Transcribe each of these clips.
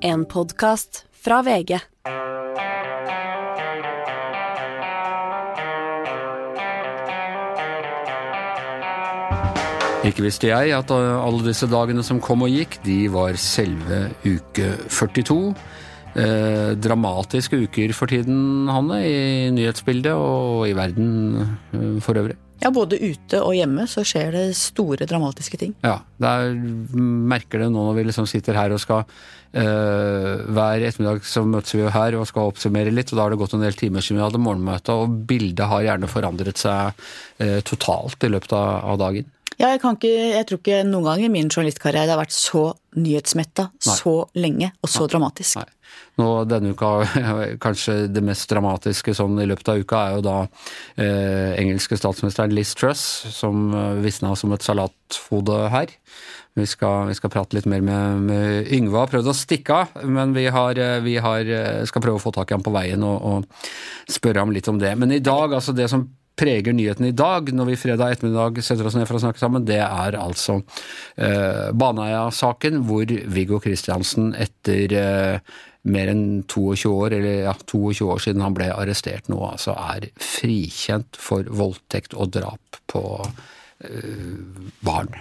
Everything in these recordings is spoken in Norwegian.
En podkast fra VG. Ikke visste jeg at alle disse dagene som kom og gikk, de var selve uke 42. Eh, dramatiske uker for tiden, Hanne, i nyhetsbildet og i verden eh, for øvrig. Ja, både ute og hjemme så skjer det store dramatiske ting. Ja, der merker det nå når vi liksom sitter her og skal øh, Hver ettermiddag så møtes vi jo her og skal oppsummere litt, og da har det gått en del timer siden vi hadde morgenmøte, og bildet har gjerne forandret seg øh, totalt i løpet av, av dagen. Ja, jeg, ikke, jeg, tror ikke noen gang i min journalistkarriere det har vært så nyhetsmetta så lenge og så Nei. dramatisk. Nei. Nå denne uka, kanskje det mest dramatiske sånn i løpet av uka, er jo da eh, engelske statsministeren Liz Truss, som eh, visna som et salathode her. Vi skal, vi skal, prate litt mer med, med Yngve. Har prøvd å stikke av, men vi, har, eh, vi har, eh, skal prøve å få tak i ham på veien og, og spørre ham litt om det. Men i dag, altså det som preger nyhetene i dag, når vi fredag ettermiddag setter oss ned for å snakke sammen, det er altså eh, Baneheia-saken, hvor Viggo Kristiansen etter eh, mer enn 22 år, eller ja, 22 år siden han ble arrestert nå, altså er frikjent for voldtekt og drap på eh, barn.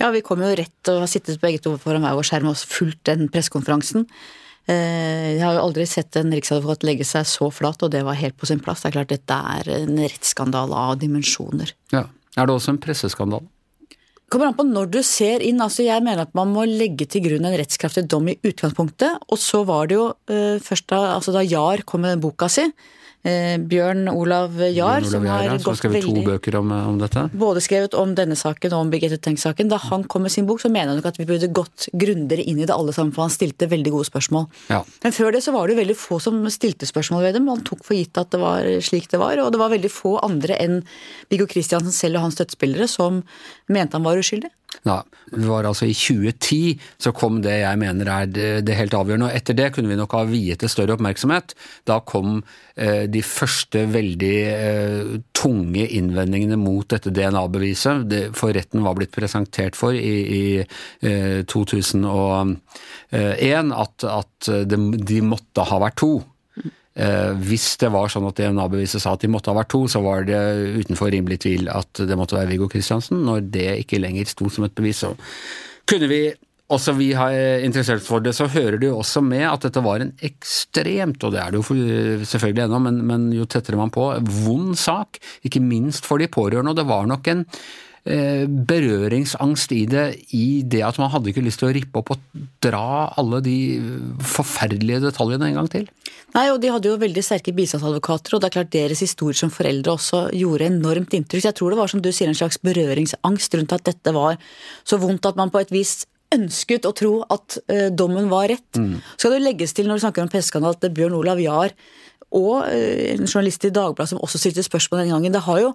Ja, vi kom jo rett og har sittet begge to foran hver vår skjerm og fulgt den pressekonferansen. Eh, jeg har jo aldri sett en riksadvokat legge seg så flat, og det var helt på sin plass. Det er klart dette er en rettsskandale av dimensjoner. Ja. Er det også en presseskandale? kommer an på når du ser inn. altså Jeg mener at man må legge til grunn en rettskraftig dom i utgangspunktet. Og så var det jo uh, først da, altså da Jahr kom med den boka si, Eh, Bjørn Olav Jahr, Bjørn Olav Jahr, som har skrevet to bøker om, om, dette? Både skrevet om denne saken og om Birgitte Tengs-saken. Da han kom med sin bok, så mener han nok at vi burde gått grundigere inn i det alle sammen, for han stilte veldig gode spørsmål. Ja. Men før det så var det veldig få som stilte spørsmål ved dem. Han tok for gitt at det var slik det var, og det var veldig få andre enn Viggo Kristiansen selv og hans støttespillere som mente han var uskyldig. Ja, det var altså I 2010 så kom det jeg mener er det, helt avgjørende. og Etter det kunne vi nok ha viet det større oppmerksomhet. Da kom eh, de første veldig eh, tunge innvendingene mot dette DNA-beviset. For retten var blitt presentert for i, i eh, 2001 at, at de, de måtte ha vært to. Eh, hvis det var sånn at DNA-beviset sa at de måtte ha vært to, så var det utenfor rimelig tvil at det måtte være Viggo Kristiansen. Når det ikke lenger sto som et bevis, så kunne vi også vi har interessert for det, så hører det jo også med at dette var en ekstremt, og det er det jo selvfølgelig ennå, men, men jo tettere man på, vond sak. Ikke minst for de pårørende. Og det var nok en berøringsangst i det, i det at man hadde ikke lyst til å rippe opp og dra alle de forferdelige detaljene en gang til. Nei, og de hadde jo veldig sterke bistandsadvokater, og det er klart deres historie som foreldre også gjorde enormt inntrykk. Så jeg tror det var som du sier, en slags berøringsangst rundt at dette var så vondt at man på et vis ønsket å tro at uh, dommen var rett. Mm. Skal det legges til når du snakker om presseskandale at Bjørn Olav Jahr og uh, en journalist i Dagbladet som også stilte spørsmål den gangen, det har jo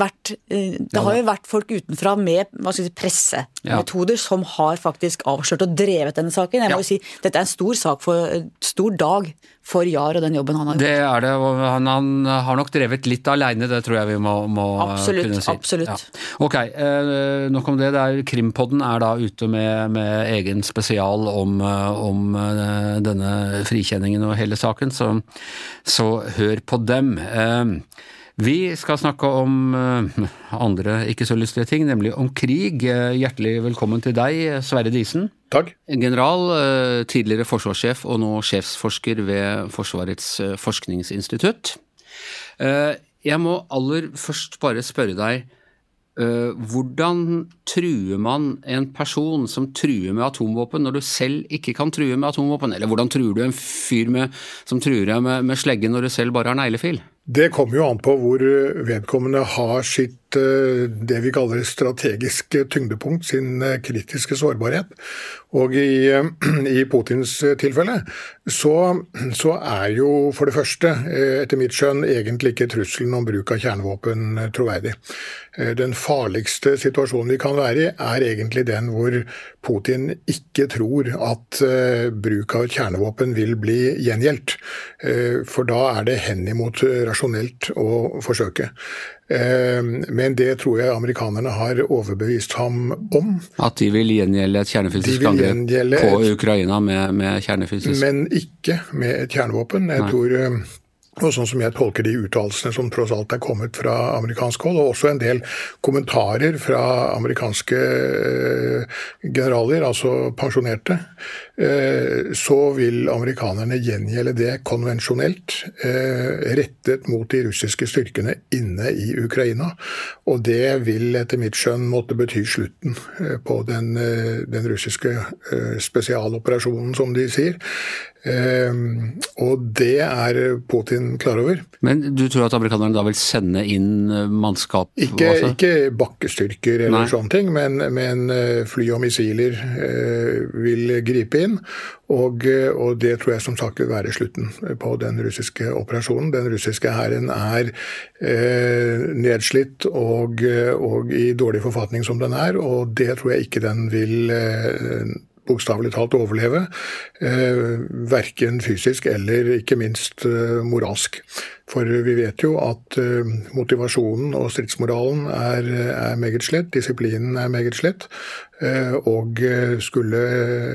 vært eh, Det har jo vært folk utenfra med hva skal si, pressemetoder ja. som har faktisk avslørt og drevet denne saken. Jeg må ja. jo si, Dette er en stor sak for, stor dag for Jahr og den jobben han har gjort. Det er det, han, han har nok drevet litt aleine, det tror jeg vi må, må absolutt, kunne si. Absolutt. Ja. Ok, eh, nok om det. det er, Krimpodden er da ute med, med egen spesial om, eh, om, denne frikjenningen og hele saken, så, så hør på dem. Eh, vi skal snakke om eh, andre ikke så lystige ting, nemlig om krig. Eh, hjertelig velkommen til deg, Sverre Disen. Takk. General, eh, tidligere forsvarssjef og nå sjefsforsker ved Forsvarets forskningsinstitutt. Jeg må aller først bare spørre deg, hvordan truer man en person som truer med atomvåpen, når du selv ikke kan true med atomvåpen? Eller hvordan truer du en fyr med, som truer deg med, med slegge når du selv bare har neglefil? Det kommer jo an på hvor vedkommende har sitt det vi kaller strategiske tyngdepunkt, sin eh, kritiske sårbarhet. Og i, i Putins tilfelle så, så, er jo for det første, etter mitt skjønn, egentlig ikke trusselen om bruk av kjernevåpen troverdig. Den farligste situasjonen vi kan være i, er egentlig den hvor Putin ikke tror at bruk av kjernevåpen vil bli gjengjeldt. For da er det henimot rasjonelt å forsøke. Men det tror jeg amerikanerne har overbevist ham om. At de vil gjengjelde et kjernefysisk angrep på Ukraina med, med kjernefysisk Men ikke med et kjernevåpen. Jeg Nei. tror og sånn som jeg tolker de uttalelsene som tross alt er kommet fra amerikansk hold, og også en del kommentarer fra amerikanske eh, generaler, altså pensjonerte, eh, så vil amerikanerne gjengjelde det konvensjonelt, eh, rettet mot de russiske styrkene inne i Ukraina. Og det vil etter mitt skjønn måtte bety slutten på den, den russiske spesialoperasjonen, som de sier. Ehm, og det er Putin klar over. Men du tror at amerikanerne da vil sende inn eh, mannskap? Ikke, ikke bakkestyrker eller Nei. sånne ting, men, men, eh, fly og missiler eh, vil gripe inn. Og, og, det tror jeg som sagt vil være slutten på den russiske operasjonen. Den russiske hæren er eh, nedslitt og, og, i dårlig forfatning som den er, og det tror jeg ikke den vil bokstavelig talt overleve. Eh, verken fysisk eller ikke minst eh, moralsk. For vi vet jo at eh, motivasjonen og stridsmoralen er, er meget slett, disiplinen er meget slett. Og skulle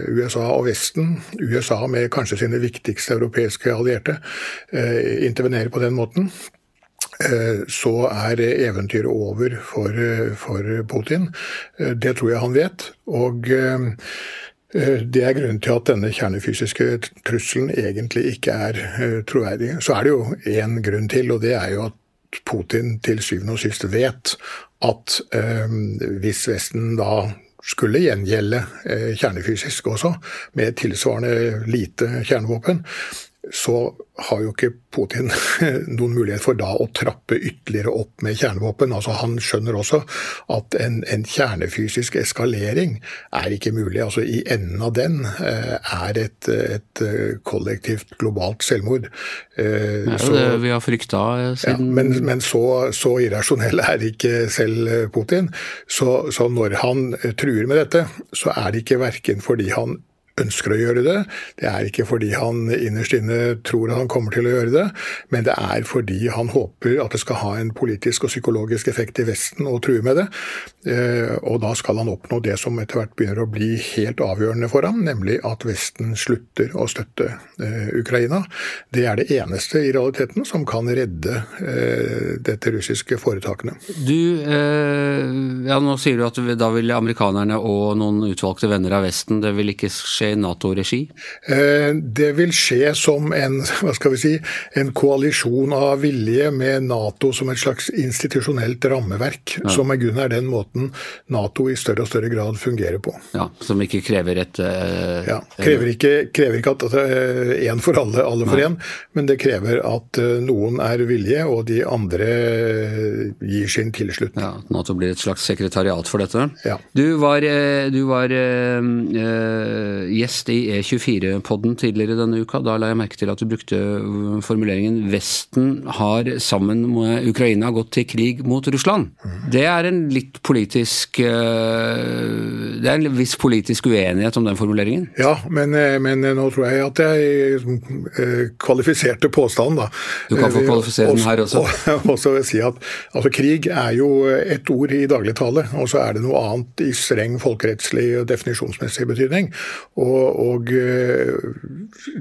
USA og Vesten, USA med kanskje sine viktigste europeiske allierte, intervenere på den måten, så er eventyret over for, for Putin. Det tror jeg han vet. Og det er grunnen til at denne kjernefysiske trusselen egentlig ikke er eh, troverdig. Så er det jo én grunn til, og det er jo at Putin til syvende og sist vet at eh, hvis Vesten da skulle gjengjelde eh, kjernefysisk også, med tilsvarende lite kjernevåpen, så har jo ikke Putin noen mulighet for da å trappe ytterligere opp med kjernevåpen. Altså Han skjønner også at en, en kjernefysisk eskalering er ikke mulig. Altså I enden av den eh, er et, et eh, kollektivt globalt selvmord. Eh, ja, så, det vi har frykta siden ja, Men, men så, så, irrasjonell er ikke selv Putin. Så, så når han truer med dette, så er det ikke verken fordi han ønsker å gjøre det. Det er ikke fordi han innerst inne tror at han kommer til å gjøre det, men det er fordi han håper at det skal ha en politisk og psykologisk effekt i Vesten å true med det. Eh, og da skal han oppnå det som etter hvert begynner å bli helt avgjørende for ham, nemlig at Vesten slutter å støtte eh, Ukraina. Det er det eneste i realiteten som kan redde eh, dette russiske foretakene. Du, ja nå sier du at da vil amerikanerne og noen utvalgte venner av Vesten, det vil ikke skje skje i Nato-regi? Eh, det vil skje som en, hva skal vi si, en koalisjon av vilje med Nato som et slags institusjonelt rammeverk, ja. som i grunnen er den måten Nato i større og større grad fungerer på. Ja, Som ikke krever et uh, Ja, krever ikke, krever ikke at det er én for alle, alle for én, men det krever at noen er villige, og de andre gir sin tilslutning. Ja, Nato blir et slags sekretariat for dette. Ja. Du var, du var uh, gjest i E24-podden tidligere denne uka. Da la jeg merke til at du brukte uh, formuleringen 'Vesten har sammen med Ukraina gått til krig mot Russland'. Det er en litt politisk uh, Det er en viss politisk uenighet om den formuleringen? Ja, men, eh, men nå tror jeg at jeg kvalifiserte påstanden, da. Du kan få kvalifisere den her også. Og, også si at altså, Krig er jo et ord i dagligtale, og så er det noe annet i streng folkerettslig og definisjonsmessig betydning. Og, og og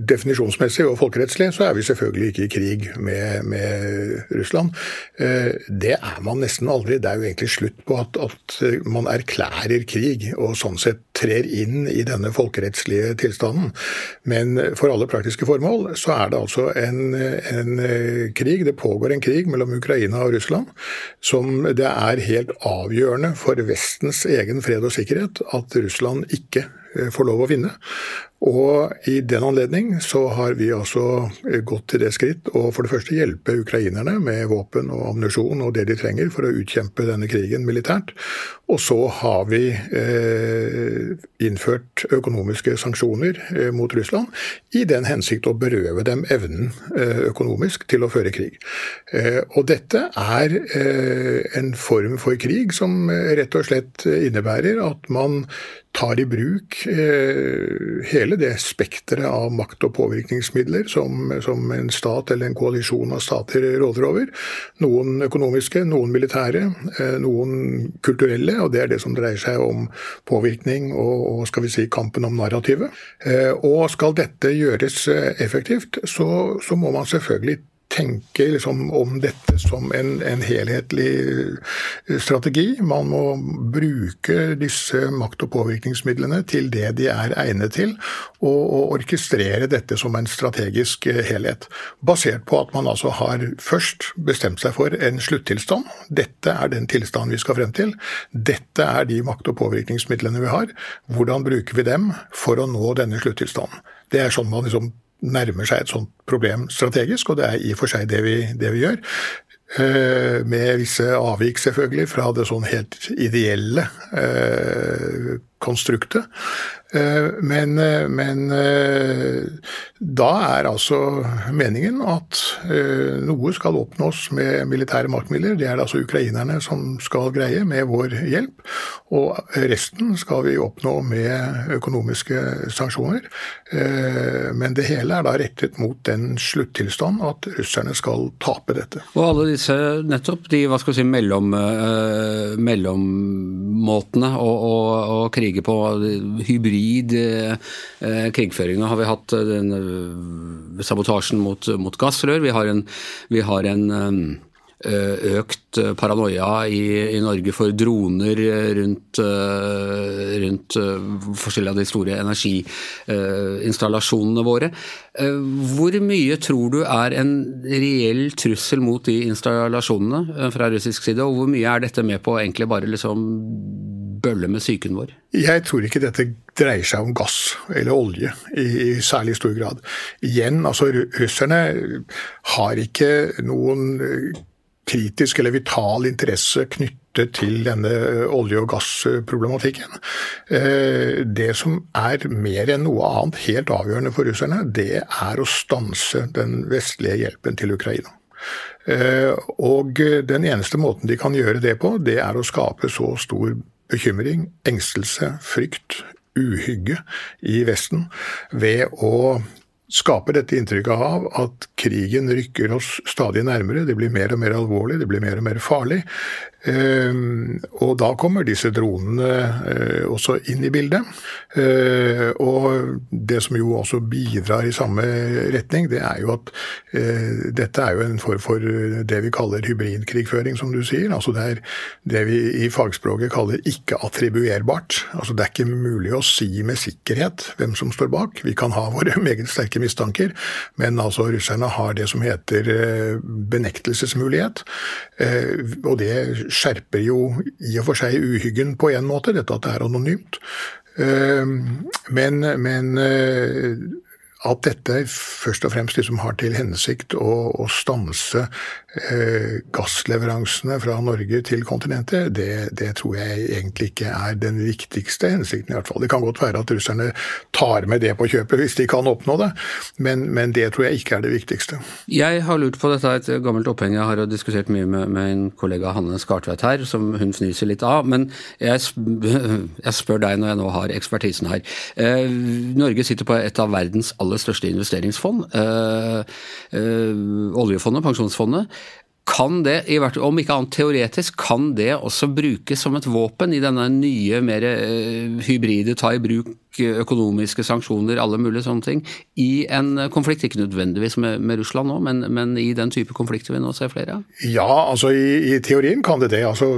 definisjonsmessig og folkerettslig så er vi selvfølgelig ikke i krig med, med Russland. Uh, det er man nesten aldri. Det er jo egentlig slutt på at, at, man erklærer krig, og sånn sett trer inn i denne folkerettslige tilstanden. Men for alle praktiske formål så er det altså en, en krig. Det pågår en krig mellom Ukraina og Russland som det er helt avgjørende for Vestens egen fred og sikkerhet at Russland ikke Eh, får lov å vinne. Og i den anledning så har vi altså eh, gått til det skritt å for det første hjelpe ukrainerne med våpen og ammunisjon og det de trenger for å utkjempe denne krigen militært. Og så har vi eh, innført økonomiske sanksjoner eh, mot Russland i den hensikt å berøve dem evnen eh, økonomisk til å føre krig. Eh, og dette er en form for krig som rett og slett innebærer at man tar i bruk hele hele det spekteret av makt- og påvirkningsmidler som, som, en stat eller en koalisjon av stater råder over. Noen økonomiske, noen militære, eh, noen kulturelle, og det er det som dreier seg om påvirkning og, og skal vi si kampen om narrativet. Eh, og skal dette gjøres effektivt, så, så må man selvfølgelig tenke liksom om dette som en, en, helhetlig eh, strategi. Man må bruke disse makt- og påvirkningsmidlene til det de er egnet til, og, og, orkestrere dette som en strategisk eh, helhet. Basert på at man altså har først bestemt seg for en sluttilstand. Dette er den tilstanden vi skal frem til. Dette er de makt- og påvirkningsmidlene vi har. Hvordan bruker vi dem for å nå denne sluttilstanden? Det er sånn man liksom nærmer seg et sånt problem strategisk, og det er i og for seg det vi, det vi gjør. Eh, med visse avvik, selvfølgelig, fra det sånn helt ideelle eh, konstruktet. Eh, men, eh, men, eh, da er altså meningen at noe skal oppnås med militære maktmidler. Det er det altså ukrainerne som skal greie med vår hjelp. Og resten skal vi oppnå med økonomiske sanksjoner. Men det hele er da rettet mot den sluttilstand at russerne skal tape dette. Og alle disse nettopp de hva skal vi si, mellom, mellommåtene å, å, å krige på, hybrid eh, krigføring. Nå har vi hatt eh, den, eh, sabotasjen mot, mot, gassrør. Vi har en, vi har en økt paranoia i, i, Norge for droner rundt, rundt forskjellige av de store energiinstallasjonene våre. Hvor mye tror du er en reell trussel mot de installasjonene fra russisk side, og hvor mye er dette med på egentlig bare liksom bølle med psyken vår? Jeg tror ikke dette dreier seg om gass eller olje i, i særlig stor grad. Igjen, altså russerne har ikke noen eh, kritisk eller vital interesse knyttet til denne olje- og gassproblematikken. Eh, det som er mer enn noe annet helt avgjørende for russerne, det er å stanse den vestlige hjelpen til Ukraina. Eh, og den eneste måten de kan gjøre det på, det er å skape så stor bekymring, engstelse, frykt, uhygge i Vesten ved å skape dette inntrykket av at krigen rykker oss stadig nærmere. Det blir mer og mer alvorlig, det blir mer og mer farlig. Ehm, og da kommer disse dronene eh, også inn i bildet. Eh, og det som jo også bidrar i samme retning, det er jo at eh, dette er jo en form for det vi kaller hybridkrigføring, som du sier. Altså det er det vi i fagspråket kaller ikke-attribuerbart. Altså det er ikke mulig å si med sikkerhet hvem som står bak. Vi kan ha våre meget sterke mistanker, men altså russerne har det som heter benektelsesmulighet. Og det skjerper jo i og for seg uhyggen på en måte, dette at det er anonymt. Eh, men, men eh, at dette først og fremst liksom har til hensikt å, å stanse gassleveransene fra Norge til kontinentet, det, det, tror jeg egentlig ikke er den viktigste hensikten. i hvert fall. Det kan godt være at russerne tar med det på kjøpet hvis de kan oppnå det, men, men det tror jeg ikke er det viktigste. Jeg har lurt på dette, et gammelt oppheng jeg har diskutert mye med, med en kollega Hanne Skartveit her, som hun fnyser litt av. Men jeg, jeg, spør deg når jeg nå har ekspertisen her. Eh, Norge sitter på et av verdens aller største investeringsfond, eh, eh, oljefondet, pensjonsfondet, kan det, om ikke annet teoretisk, kan det også brukes som et våpen i denne nye, mer eh, hybride, ta i bruk økonomiske sanksjoner, alle mulige sånne ting, i en konflikt? Ikke nødvendigvis med, med Russland nå, men, men, i den type konflikter vi nå ser flere av? Ja, altså i, i, teorien kan det det. Altså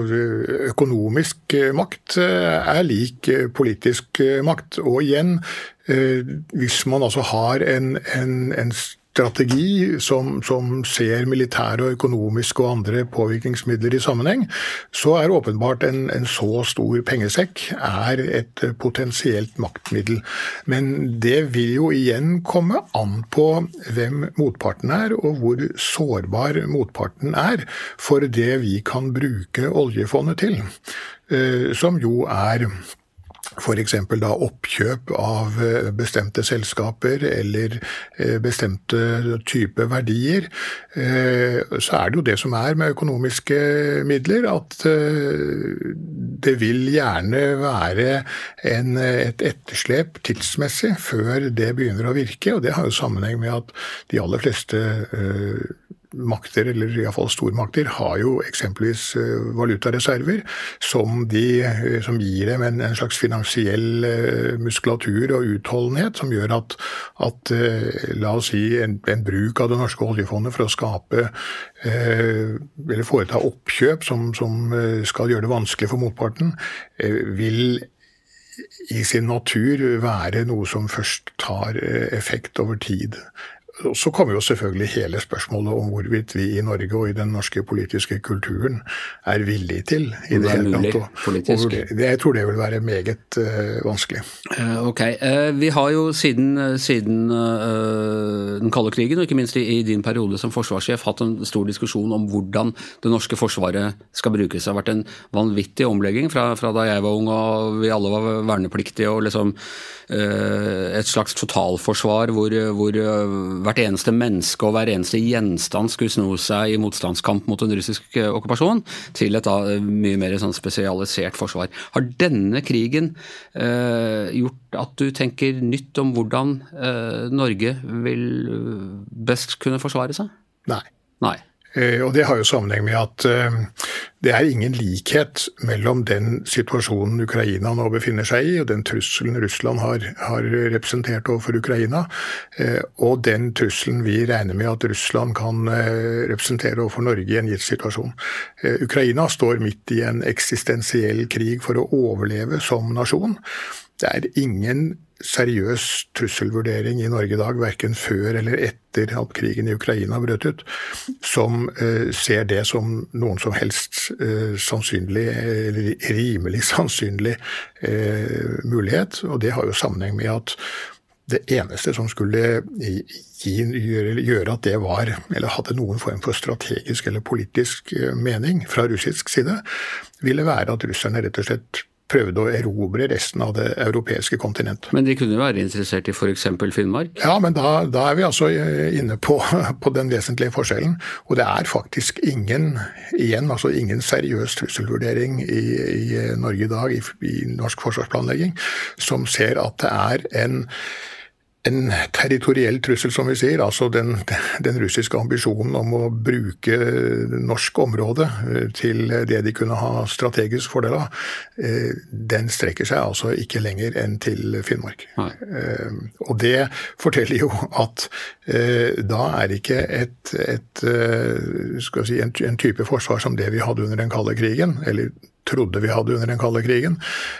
økonomisk makt er lik politisk makt. Og igjen, Eh, hvis man altså har en, en, en strategi som, som, ser militære og økonomiske og andre påvirkningsmidler i sammenheng, så er åpenbart en, en, så stor pengesekk er et potensielt maktmiddel. Men det vil jo igjen komme an på hvem motparten er, og hvor sårbar motparten er for det vi kan bruke oljefondet til. Eh, som jo er f.eks. da oppkjøp av eh, bestemte selskaper eller eh, bestemte type verdier, eh, så er det jo det som er med økonomiske midler, at det vil gjerne være en, et etterslep tidsmessig før det begynner å virke. og Det har jo sammenheng med at de aller fleste makter, eller iallfall stormakter, har jo eksempelvis eh, valutareserver som, de, eh, som gir dem en, en, slags finansiell eh, muskulatur og utholdenhet som gjør at, at la oss si, en, en, bruk av det norske oljefondet for å skape eller foreta oppkjøp som, som skal gjøre det vanskelig for motparten, vil i sin natur være noe som først tar effekt over tid. Så kommer jo selvfølgelig hele spørsmålet om hvorvidt vi i Norge og i den norske politiske kulturen er villige til i det, hele tatt. politisk. Jeg tror det vil være meget uh, vanskelig. Uh, ok. Uh, vi har jo siden, siden den kalde krigen, og ikke minst i, i, din periode som forsvarssjef, hatt en stor diskusjon om hvordan det norske forsvaret skal brukes. Det har vært en vanvittig omlegging fra, fra da jeg var ung og vi alle var vernepliktige og liksom et slags totalforsvar hvor, hvor hvert eneste menneske og hver eneste gjenstand skulle sno seg i motstandskamp mot en russisk eh, okkupasjon, til et da mye mer sånn spesialisert forsvar. Har denne krigen eh, gjort at du tenker nytt om hvordan eh, Norge vil best kunne forsvare seg? Nei. Nei. Eh, og Det har jo sammenheng med at eh, det er ingen likhet mellom den situasjonen Ukraina nå befinner seg i, og den trusselen Russland har, har representert overfor Ukraina, eh, og den trusselen vi regner med at Russland kan representere overfor Norge i en gitt situasjon. Ukraina står midt i en eksistensiell krig for å overleve som nasjon. Det er ingen seriøs trusselvurdering i Norge i dag, verken før eller etter at krigen i Ukraina brøt ut, som uh, ser det som noen som helst uh, sannsynlig, eller rimelig sannsynlig uh, mulighet. Og det har jo sammenheng med at det eneste som skulle gi, gjøre, at det var, eller hadde noen form for strategisk eller politisk mening fra russisk side, ville være at russerne rett og slett prøvde å erobre resten av det europeiske kontinentet. Men de kunne være interessert i f.eks. Finnmark? Ja, men da, da, er vi altså eh, inne på, på, den vesentlige forskjellen. Og det er faktisk ingen igjen, altså ingen seriøs trusselvurdering i, i Norge i dag, i, i norsk forsvarsplanlegging, som ser at det er en en territoriell trussel, som vi sier. Altså den, den, russiske ambisjonen om å bruke norsk område eh, til det de kunne ha strategisk fordel av, eh, den strekker seg altså ikke lenger enn til Finnmark. Nei. Eh, og det forteller jo at da er ikke et, et si, en, en type forsvar som det vi hadde under den kalde krigen, eller trodde vi hadde under den kalde krigen,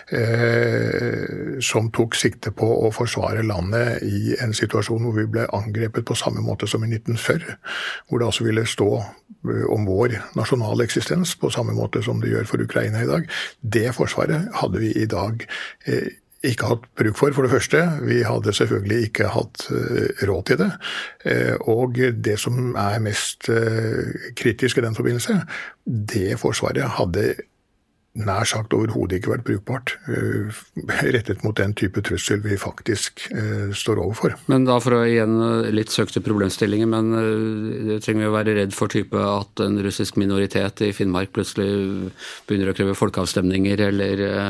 eh, som tok sikte på å forsvare landet i en situasjon hvor vi ble angrepet på samme måte som i 1940. Hvor det altså ville stå eh, om vår nasjonale eksistens på samme måte som det gjør for Ukraina i dag. Det forsvaret hadde vi i dag eh, ikke hatt bruk for, for det første. Vi hadde selvfølgelig ikke hatt eh, råd til det. Eh, og det som er mest kritisk i den forbindelse, det Forsvaret hadde nær sagt overhodet ikke vært brukbart uh, rettet mot den type trussel vi faktisk uh, står overfor. Men da for å igjen eh, litt søkte problemstillinger, men det trenger vi å være redd for type at en russisk minoritet i Finnmark plutselig begynner å kreve folkeavstemninger eller ja,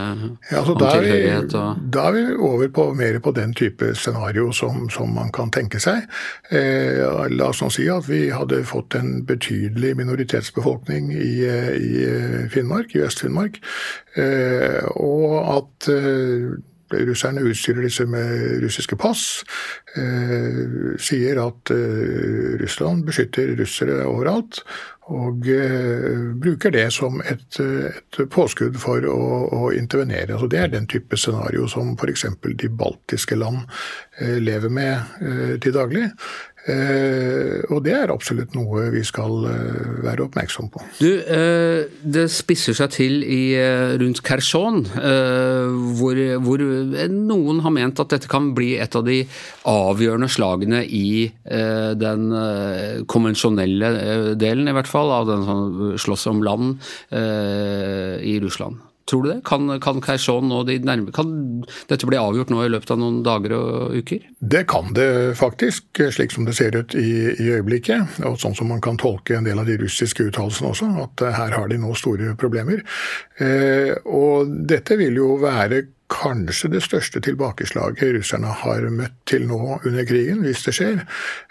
altså, da, er vi, da er vi over på mer på den type scenario som, som man kan tenke seg. la oss nå si at vi hadde fått en betydelig minoritetsbefolkning i, i Finnmark, i Øst-Finnmark Finnmark. Eh, og at eh, russerne utstyrer disse med russiske pass. Eh, sier at Russland beskytter russere overalt. Og bruker det som et, et påskudd for å, å intervenere. Altså det er den type scenario som f.eks. de baltiske land lever med til daglig. Eh, og det er absolutt noe vi skal eh, være oppmerksom på. Du, eh, Det spisser seg til i, rundt Kherson, hvor, hvor, noen har ment at dette kan bli et av de avgjørende slagene i den konvensjonelle delen, i hvert fall, av den som slåss om land i Russland. Tror du det? Kan, kan Kherson nå de nærme, Kan dette bli avgjort nå i løpet av noen dager og uker? Det kan det faktisk, slik som det ser ut i, i øyeblikket. Og sånn som man kan tolke en del av de russiske uttalelsene også, at her har de nå store problemer. Eh, og dette vil jo være kanskje det største tilbakeslaget russerne har møtt til nå under krigen, hvis det skjer.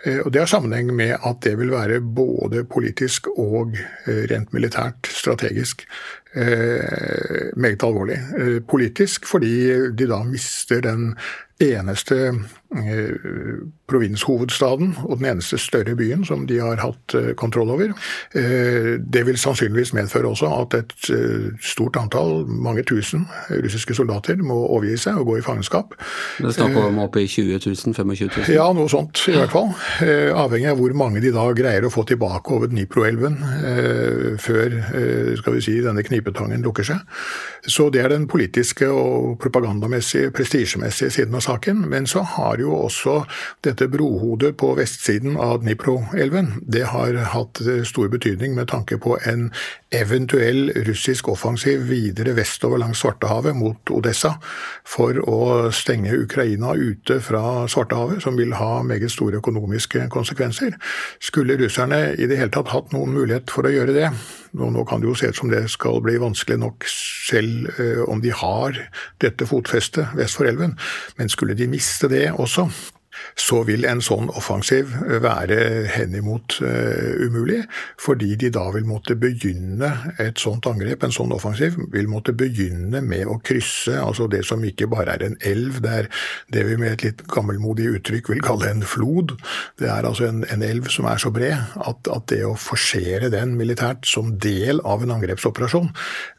Eh, og Det har sammenheng med at det vil være både politisk og eh, rent militært strategisk eh, meget alvorlig. Politisk fordi de da mister den eneste provinshovedstaden og den eneste større byen som de har hatt eh, kontroll over. Eh, det vil sannsynligvis medføre også at et stort antall, mange tusen russiske soldater må overgi seg og gå i fangenskap. Det er snakk om oppe i 20 000? 25 000? Ja, noe sånt i hvert fall. Avhengig av hvor mange de da greier å få tilbake over Dnipro-elven før skal vi si, denne knipetangen lukker seg. Så det er den politiske og propagandamessige, prestisjemessige siden av saken. Men så har jo også dette brohodet på vestsiden av Dnipro-elven det har hatt stor betydning med tanke på en eventuell russisk offensiv videre vestover langs Svartehavet mot Odessa for å stenge Ukraina ute fra Svartehavet, som vil ha meget store økonomiske konsekvenser. Skulle russerne i det hele tatt hatt noen mulighet for å gjøre det, nå kan det jo se ut som det skal bli vanskelig nok selv eh, om de har dette fotfestet vest for elven, men skulle de miste det også, så vil en sånn offensiv være henimot uh, umulig, fordi de da vil måtte begynne et sånt angrep, en sånn offensiv, vil måtte begynne med å krysse altså det som ikke bare er en elv, det er det vi med et litt gammelmodig uttrykk vil kalle en flod. Det er altså en, en elv som er så bred at, at, det å forsere den militært som del av en angrepsoperasjon,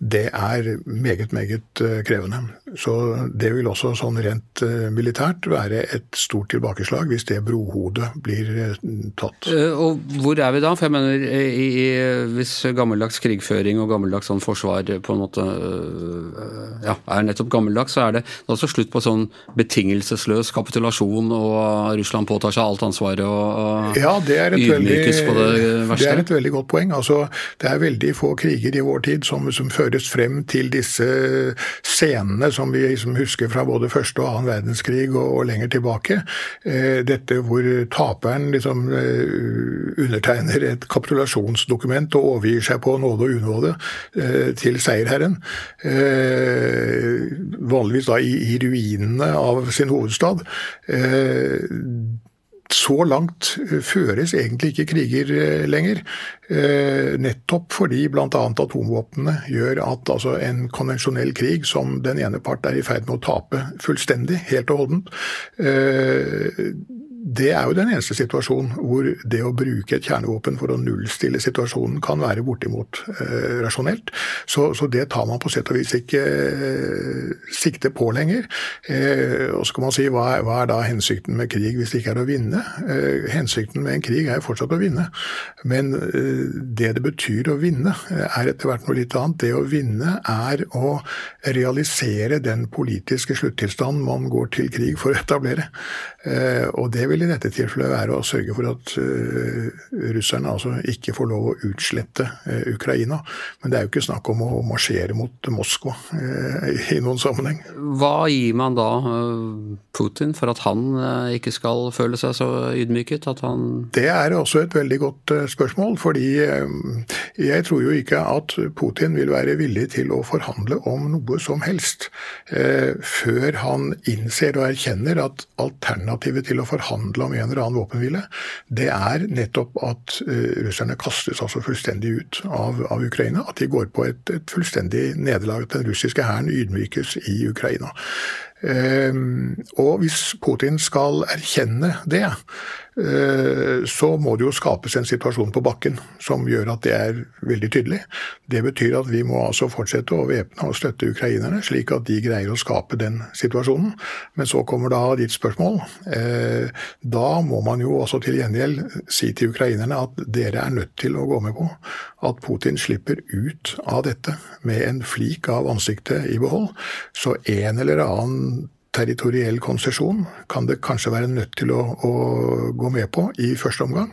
det er meget, meget uh, krevende. Så det vil også sånn rent uh, militært være et stort tilbakeslag tilbakeslag hvis det brohodet blir eh, tatt. Eh, og hvor er vi da? For jeg mener, i, i, Hvis gammeldags krigføring og gammeldags sånn forsvar på en måte eh, ja, er nettopp gammeldags, så er det altså slutt på sånn betingelsesløs kapitulasjon, og Russland påtar seg alt ansvaret og, ja, det er et ydmykes veldig, på det verste? Det er et veldig godt poeng. Altså, det er veldig få kriger i vår tid som, som føres frem til disse scenene som vi liksom husker fra både første og annen verdenskrig og, og lenger tilbake. Eh, dette hvor taperen liksom eh, undertegner et kapitulasjonsdokument og overgir seg på nåde og unåde eh, til seierherren. Vanligvis da i ruinene av sin hovedstad så langt føres egentlig ikke kriger lenger. Nettopp fordi bl.a. atomvåpnene gjør at altså, en konvensjonell krig som den ene part er i ferd med å tape fullstendig, helt og holdent, det er jo den eneste situasjonen hvor det å bruke et kjernevåpen for å nullstille situasjonen kan være bortimot eh, rasjonelt. Så, så, det tar man på sett og vis ikke eh, sikte på lenger. Eh, og så kan man si hva er, hva er, da hensikten med krig hvis det ikke er å vinne? Eh, hensikten med en krig er jo fortsatt å vinne. Men eh, det det betyr å vinne, eh, er etter hvert noe litt annet. Det å vinne er å realisere den politiske sluttilstanden man går til krig for å etablere. og det vil vil i dette tilfellet være å sørge for at uh, russerne altså ikke får lov å utslette uh, Ukraina. Men det er jo ikke snakk om å marsjere mot Moskva uh, i noen sammenheng. Hva gir man da Putin for at han ikke skal føle seg så ydmyket? At han det er også et veldig godt spørsmål. Fordi jeg tror jo ikke at Putin vil være villig til å forhandle om noe som helst før han innser og erkjenner at alternativet til å forhandle forhandle om en eller annen våpenhvile, det er nettopp at uh, russerne kastes altså fullstendig ut av, av Ukraina. At de går på et, et fullstendig nederlag. At den russiske hæren ydmykes i Ukraina. Uh, og hvis Putin skal erkjenne det, Eh, så må det jo skapes en situasjon på bakken som gjør at det er veldig tydelig. Det betyr at vi må altså fortsette å væpne og støtte ukrainerne, slik at de greier å skape den situasjonen. Men så kommer da ditt spørsmål. Eh, da må man jo også til gjengjeld si til ukrainerne at dere er nødt til å gå med på at Putin slipper ut av dette med en flik av ansiktet i behold. Så en eller annen territoriell konsesjon kan det kanskje være nødt til å, å, gå med på i første omgang.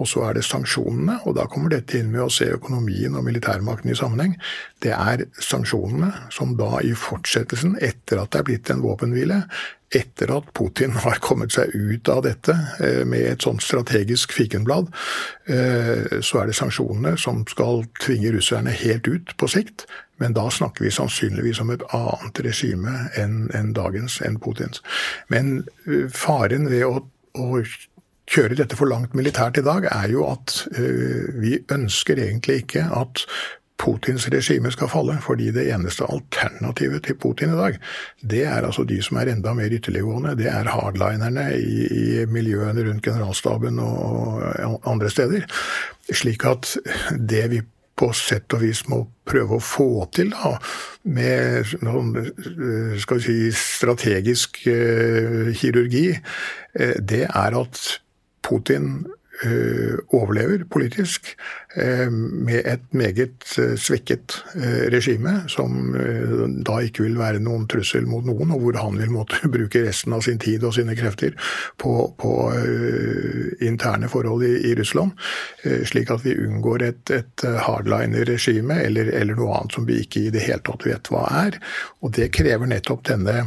Og så er det sanksjonene, og da kommer dette inn med å se økonomien og militærmakten i sammenheng. Det er sanksjonene som da i fortsettelsen, etter at det er blitt en våpenhvile, etter at Putin har kommet seg ut av dette eh, med et sånt strategisk fikenblad, eh, så er det sanksjonene som skal tvinge russerne helt ut på sikt. Men da snakker vi sannsynligvis om et annet regime enn en dagens, enn Putins. Men eh, faren ved å, å kjøre dette for langt militært i dag, er jo at vi ønsker egentlig ikke at Putins regime skal falle, fordi det eneste alternativet til Putin i dag, det er altså de som er enda mer ytterliggående. Det er hardlinerne i, i miljøene rundt generalstaben og andre steder. Slik at det vi på sett og vis må prøve å få til da, med noen skal vi si, strategisk uh, kirurgi, uh, det er at Putin Eh, overlever politisk eh, med et meget eh, svekket regime, som da ikke vil være noen trussel mot noen, og hvor han vil måtte bruke resten av sin tid og sine krefter på, på interne forhold i, i, Russland, slik at vi unngår et, et hardliner-regime eller, eller noe annet som vi ikke i det hele tatt vet hva er. Og det krever nettopp denne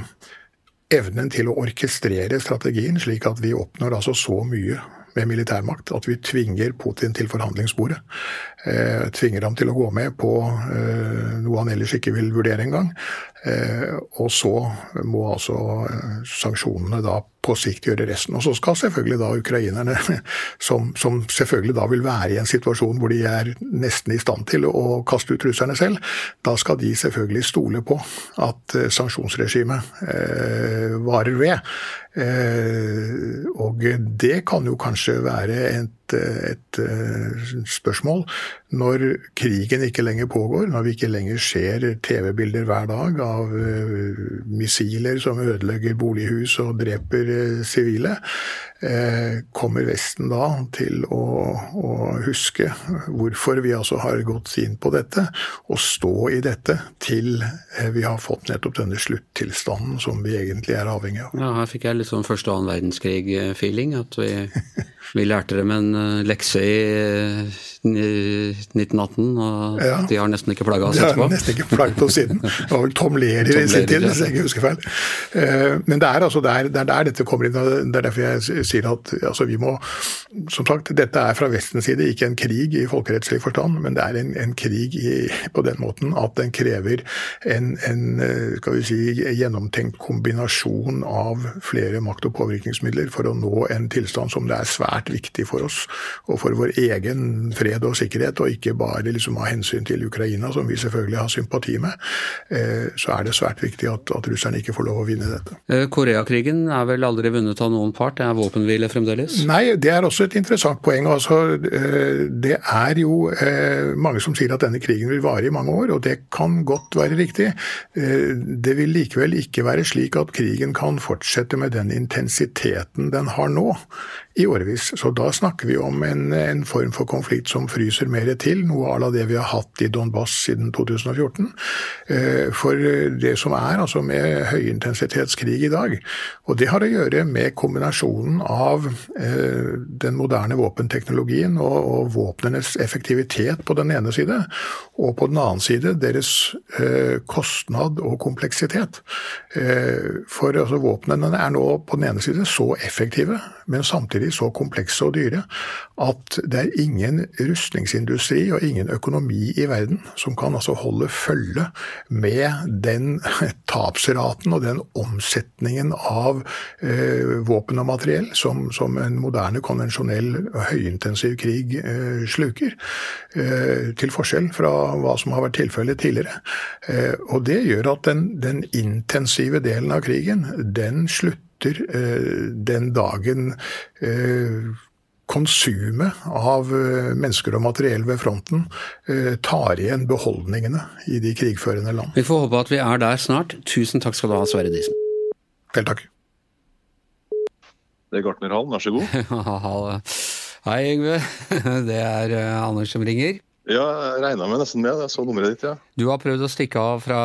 evnen til å orkestrere strategien, slik at vi oppnår altså så mye med militærmakt. At vi tvinger Putin til forhandlingsbordet. Eh, tvinger ham til å gå med på eh, noe han ellers ikke vil vurdere engang. Eh, og så må altså eh, sanksjonene da på sikt gjøre resten. Og så skal selvfølgelig da ukrainerne, som, som, selvfølgelig da vil være i en situasjon hvor de er nesten i stand til å kaste ut russerne selv, da skal de selvfølgelig stole på at eh, sanksjonsregimet eh, varer ved. Eh, og det kan jo kanskje være et, et, spørsmål når krigen ikke lenger pågår, når vi ikke lenger ser TV-bilder hver dag av missiler som ødelegger bolighus og dreper sivile. Eh, kommer Vesten da til å, å, huske hvorfor vi altså har gått inn på dette, og stå i dette til eh, vi har fått nettopp denne sluttilstanden som vi egentlig er avhengig av. Ja, Her fikk jeg litt sånn første og annen verdenskrig-feeling. At vi, vi, lærte dem en eh, lekse i 1918, og ja. de har nesten ikke plaga oss etterpå. De har nesten ikke plaget oss siden. Det var vel Tom Leri i sin tid, hvis jeg ikke husker feil. Men det er altså der, der, der dette kommer inn. Det er derfor jeg sier at altså, vi må Som sagt, dette er fra Vestens side ikke en krig i folkerettslig forstand, men det er en, en krig i, på den måten at den krever en, en skal vi si, gjennomtenkt kombinasjon av flere makt- og påvirkningsmidler for å nå en tilstand som det er svært viktig for oss og for vår egen fred og sikkerhet, og ikke bare liksom av hensyn til Ukraina, som vi selvfølgelig har sympati med, eh, så er det svært viktig at, at russerne ikke får lov å vinne dette. Eh, Koreakrigen er vel aldri vunnet av noen part? Det er våpenhvile fremdeles? Nei, det er også et interessant poeng. Altså, eh, det er jo mange som sier at denne krigen vil vare i mange år, og det kan godt være riktig. Det vil likevel ikke være slik at krigen kan fortsette med den intensiteten den har nå i årevis. Så da snakker vi om en, en form for konflikt som fryser mer til, noe à la det vi har hatt i Donbass siden 2014. For det som er altså med høyintensitetskrig i dag, og det har å gjøre med kombinasjonen av eh, den moderne våpenteknologien og, og våpnenes effektivitet på den ene side, og på den annen side deres eh, kostnad og kompleksitet. Eh, for altså, våpnene er nå på den ene side så effektive, men samtidig så komplekse og dyre at det er ingen rustningsindustri og ingen økonomi i verden som kan altså holde følge med den tapsraten og den omsetningen av eh, våpen og materiell som, som, en moderne, konvensjonell høyintensiv krig eh, sluker. Eh, til forskjell fra hva som har vært tilfellet tidligere. Eh, og det gjør at den, den intensive delen av krigen, den slutter eh, den dagen eh, konsumet av eh, mennesker og materiell ved fronten eh, tar igjen beholdningene i de krigførende land. Vi får håpe at vi er der snart. Tusen takk skal du ha, Sverre Disen. Vel takk. Det er Gartnerhallen, vær så god. Hei, Yngve. Det er Anders som ringer. Ja, jeg regna med nesten det. Jeg så nummeret ditt, ja. Du har prøvd å stikke av fra,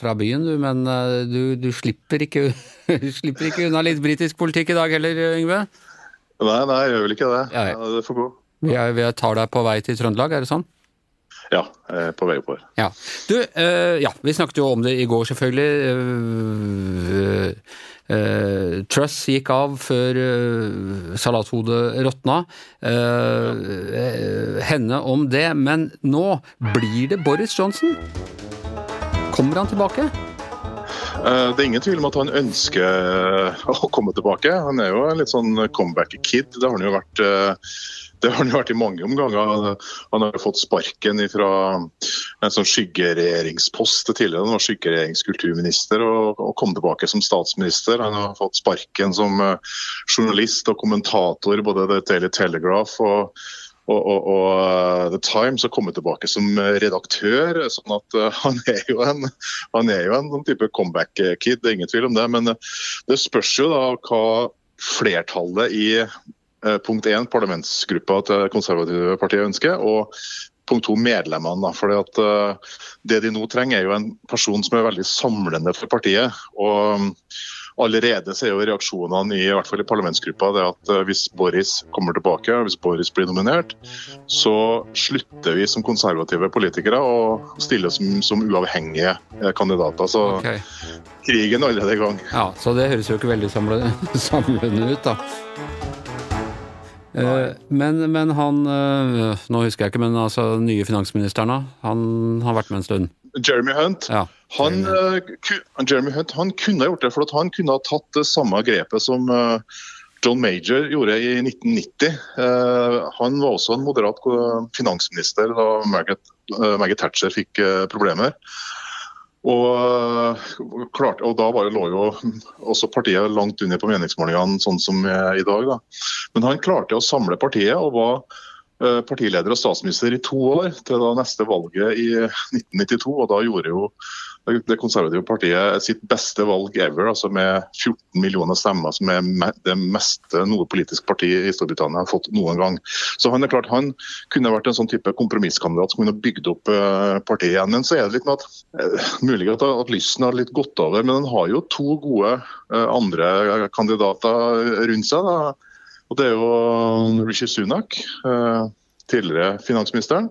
fra byen, du, men eh, du, du slipper, ikke, slipper ikke unna litt britisk politikk i dag heller, Yngve? Nei, nei, jeg gjør vel ikke det. Ja, Ja, det får gå. Vi, er, vi tar deg på vei til Trøndelag, er det sånn? Ja, på vei oppover. Ja. Du, eh, ja, vi snakket jo om det i går, selvfølgelig. Uh, Truss gikk av før uh, salathodet råtna. Uh, henne om det. Men nå blir det Boris Johnson. Kommer han tilbake? Det er ingen tvil om at han ønsker å komme tilbake. Han er jo en litt sånn comeback-kid. Det har han jo vært det har han jo vært i mange omganger. Han har fått sparken fra en sånn skyggeregjeringspost tidligere. Han var skyggeregjeringskulturminister og, og kom tilbake som statsminister. Han har fått sparken som eh, journalist og kommentator både The Daily Telegraph og, og, og, eh, The Times og kommet tilbake som redaktør. sånn at eh, Han er jo en, er jo en sånn type comeback-kid, det er ingen tvil om det. Men det spørs jo da hva flertallet i punkt 1, parlamentsgruppa til konservative partiet ønsker, og punkt 2, medlemmene. fordi at eh, Det de nå trenger, er jo en person som er veldig samlende for partiet. og mm, Allerede så er jo reaksjonene i, i hvert fall i parlamentsgruppa det at eh, hvis Boris kommer tilbake, hvis Boris blir nominert, så slutter vi som konservative politikere å stille som, som uavhengige eh, kandidater. Så okay. krigen er allerede i gang. Ja, så det høres jo ikke veldig samlende, samlende ut, da. Eh, Men, men han eh, Nå husker jeg ikke, men altså den nye finansministeren. Han har vært med en stund. Jeremy Hunt Ja. Han, eh, Jeremy Hunt han kunne ha gjort det, for at han kunne ha tatt det samme grepet som eh, John Major gjorde i 1990. Eh, han var også en moderat finansminister da Margaret, eh, Margaret Thatcher fikk eh, problemer. Og, eh, klart, og da var lå jo også partiet langt under på meningsmålingene, sånn som i dag. Da. Men han klarte å samle partiet og var eh, partileder og statsminister i to år, til da neste valget i 1992. og Da gjorde jo det konservative partiet sitt beste valg ever, altså med 14 millioner stemmer, som er det meste noe politisk parti i Storbritannia har fått noen gang. Så han er klart han kunne vært en sånn type kompromisskandidat som kunne bygd opp eh, partiet igjen. Men så er det litt med at eh, mulig at, at lysten har litt gått over, men han har jo to gode eh, andre kandidater rundt seg. da. Og Det er jo Rishi Sunak, tidligere finansministeren.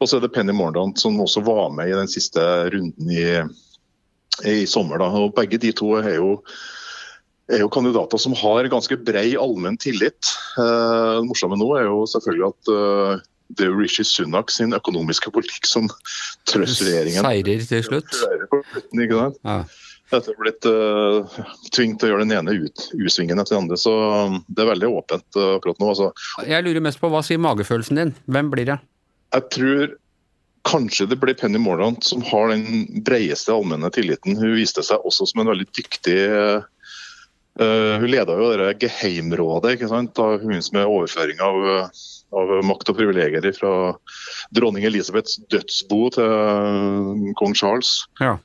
Og så er det Penny Mordaunt som også var med i den siste runden i, i sommer. Da. Og Begge de to er jo, er jo kandidater som har ganske brei allmenn tillit. Eh, det morsomme nå er jo selvfølgelig at eh, det er jo Rishi Sunak sin økonomiske politikk som trøster-regjeringen. Seirer til slutt. Slutten, ikke sant? Ja. Dette er blitt uh, tvingt til å gjøre den ene ut, U-svingen etter den andre. Så det er veldig åpent uh, akkurat nå. Altså, Jeg lurer mest på hva sier magefølelsen din? Hvem blir det? Jeg tror kanskje det blir Penny Mordaunt som har den bredeste allmenne tilliten. Hun viste seg også som en veldig dyktig uh, Hun leda jo det geheimrådet ikke sant? da hun med overføring av, av makt og privilegier fra dronning Elisabeths dødsbo til uh, kong Charles. Ja.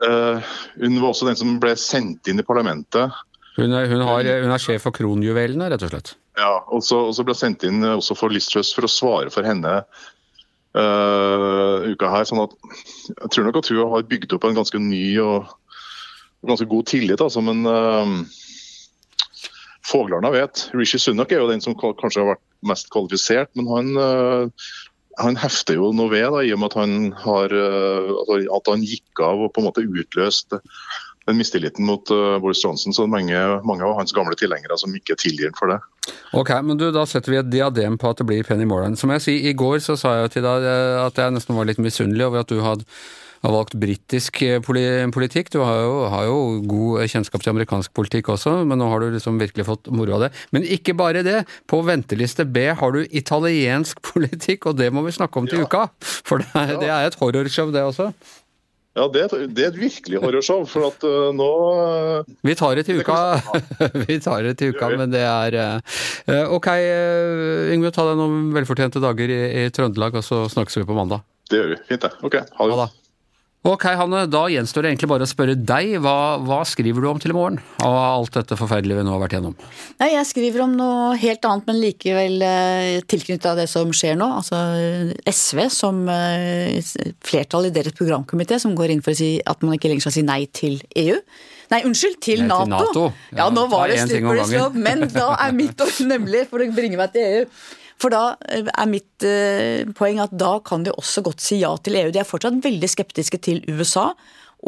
Uh, hun var også den som ble sendt inn i parlamentet Hun er, hun har, hun er sjef for kronjuvelene, rett og slett. Ja, og så, og så ble jeg sendt inn eh, også for Liz for å svare for henne uh, uka her. sånn at Jeg tror nok at hun har bygd opp en ganske ny og ganske god tillit, altså, men uh, Foglarna vet. Rishi Sunak er jo den som kanskje har vært mest kvalifisert, men han uh, han hefter jo noe ved, da, i og med at han, har, eh, altså, at han gikk av og på en måte utløste den mistilliten mot eh, Boris Johnson. Så mange, mange av hans gamle tilhengere som ikke tilgir ham for det. Ok, men du, da setter vi et diadem på at det blir Penny Moran. Som jeg sier, i går så sa jeg til deg eh, at jeg nesten var litt misunnelig over at du hadde har valgt britisk eh, politikk. Du har jo, har jo god kjennskap til amerikansk politikk også, men nå har du liksom virkelig fått moro av det. Men ikke bare det. På venteliste B har du italiensk politikk, og det må vi snakke om til uka. For det er, det er et horrorshow, det også. Ja, det, et- det er et virkelig horrorshow. For at uh, nå uh, Vi tar det til uka, vi tar det til uka, men det er uh, Ok, Yngve, ta deg noen velfortjente dager i, i Trøndelag, og så snakkes vi på mandag. Det gjør vi. Fint, det. Ok, ha Ha det. Det. Ok, Hanne, da gjenstår det egentlig bare å spørre deg. Hva, hva skriver du om til i morgen? Av alt dette forferdelige vi nå har vært gjennom. Nei, Jeg skriver om noe helt annet, men likevel eh, tilknyttet av det som skjer nå. Altså SV som eh, flertall i deres programkomité som går inn for å si at man ikke lenger skal si nei til EU. Nei, unnskyld, til, Nei, til NATO. Ja, Ja, nå var det slutt på slope, men da er mitt ord nemlig for å bringe meg til EU. For da eh, er mitt eh, poeng at da kan de også godt si ja til EU. De er fortsatt veldig skeptiske til USA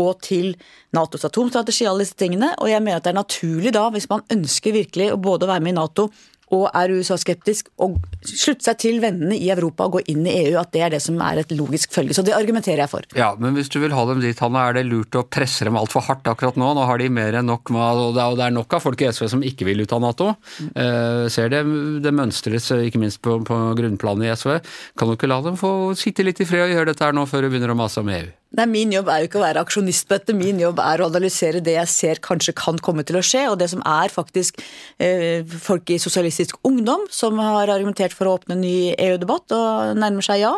og til Natos atomstrategi alle disse tingene. Og jeg mener at det er naturlig da, hvis man ønsker virkelig å både være med i Nato og er USA-skeptisk, og slutte seg til vennene i Europa og gå inn i EU, at det er det som er et logisk følge. Så det argumenterer jeg for. Ja, men hvis du vil ha dem dit, Hanne, er det lurt å presse dem altfor hardt akkurat nå? Nå har de mer enn nok med, og det er- nok av folk i SV som ikke vil ut av Nato. Eh, ser det, det mønstres, ikke minst på, på grunnplanet i SV. Kan du ikke la dem få sitte litt i fred og gjøre dette her nå, før du begynner å mase om EU? Nei, Min jobb er jo ikke å være aksjonist på dette, min jobb er å analysere det jeg ser kanskje kan komme til å skje, og det som er faktisk eh, folk i Sosialistisk Ungdom som har argumentert for å åpne en ny EU-debatt og nærmer seg ja.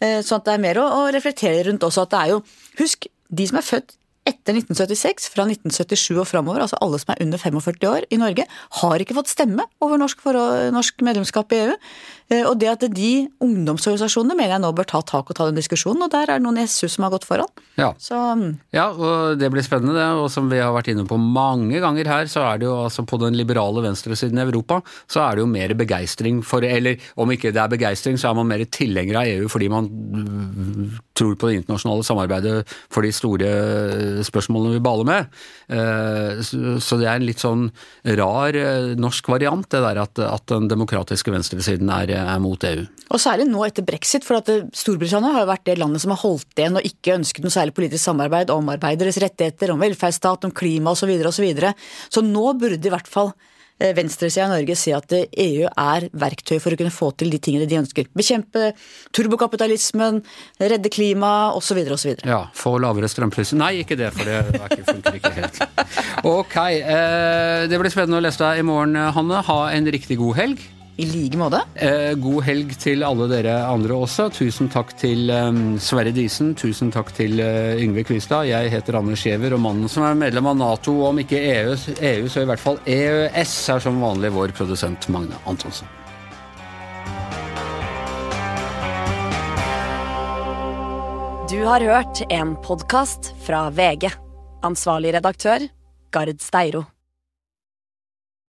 Eh, sånn at det er mer å, å reflektere rundt også at det er jo Husk, de som er født etter 1976, fra 1977 og framover, altså alle som er under 45 år i Norge, har ikke fått stemme over norsk, forhold, norsk medlemskap i EU. Eh, Og det at de ungdomsorganisasjonene mener jeg nå bør ta tak og ta den diskusjonen, og der er det noen i SU som har gått foran. Ja. Så Ja, og det blir spennende det, og som vi har vært inne på mange ganger her, så er det jo altså på den liberale venstresiden i Europa, så er det jo mer begeistring for, eller om ikke det er begeistring, så er man mer tilhenger av EU fordi man tror på det internasjonale samarbeidet for de store spørsmålene vi baler med. Eh, Så det er en litt sånn rar eh, norsk variant, det der at, den demokratiske venstresiden er, mot EU. Og særlig nå etter brexit, for at Storbritannia har jo vært det landet som har holdt igjen og ikke ønsket noe særlig politisk samarbeid om arbeideres rettigheter, om velferdsstat, om klima osv. Så, videre, og så, videre. så nå burde i hvert fall eh, venstresida i Norge se at eh, EU er verktøy for å kunne få til de tingene de ønsker. Bekjempe turbokapitalismen, redde klimaet osv. osv. Ja, få lavere strømpriser. Nei, ikke det, for det er funker ikke helt. Ok, eh, det blir spennende å lese deg i morgen, Hanne. Ha en riktig god helg. I like måte. Eh, god helg til alle dere andre også. Tusen takk til eh, Sverre Disen. Tusen takk til eh, Yngve Kvistad. Jeg heter Anders Giæver, og mannen som er medlem av Nato, om ikke EU, EU, så i hvert fall EØS, er som vanlig vår produsent Magne Antonsen. Du har hørt en podkast fra VG. Ansvarlig redaktør, Gard Steiro.